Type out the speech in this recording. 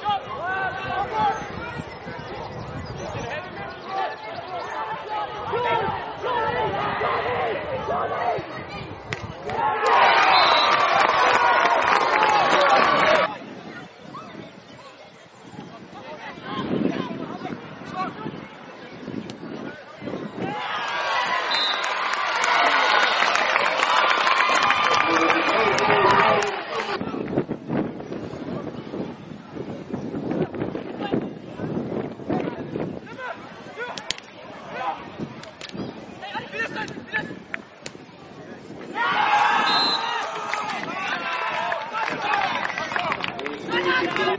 Go! Stop!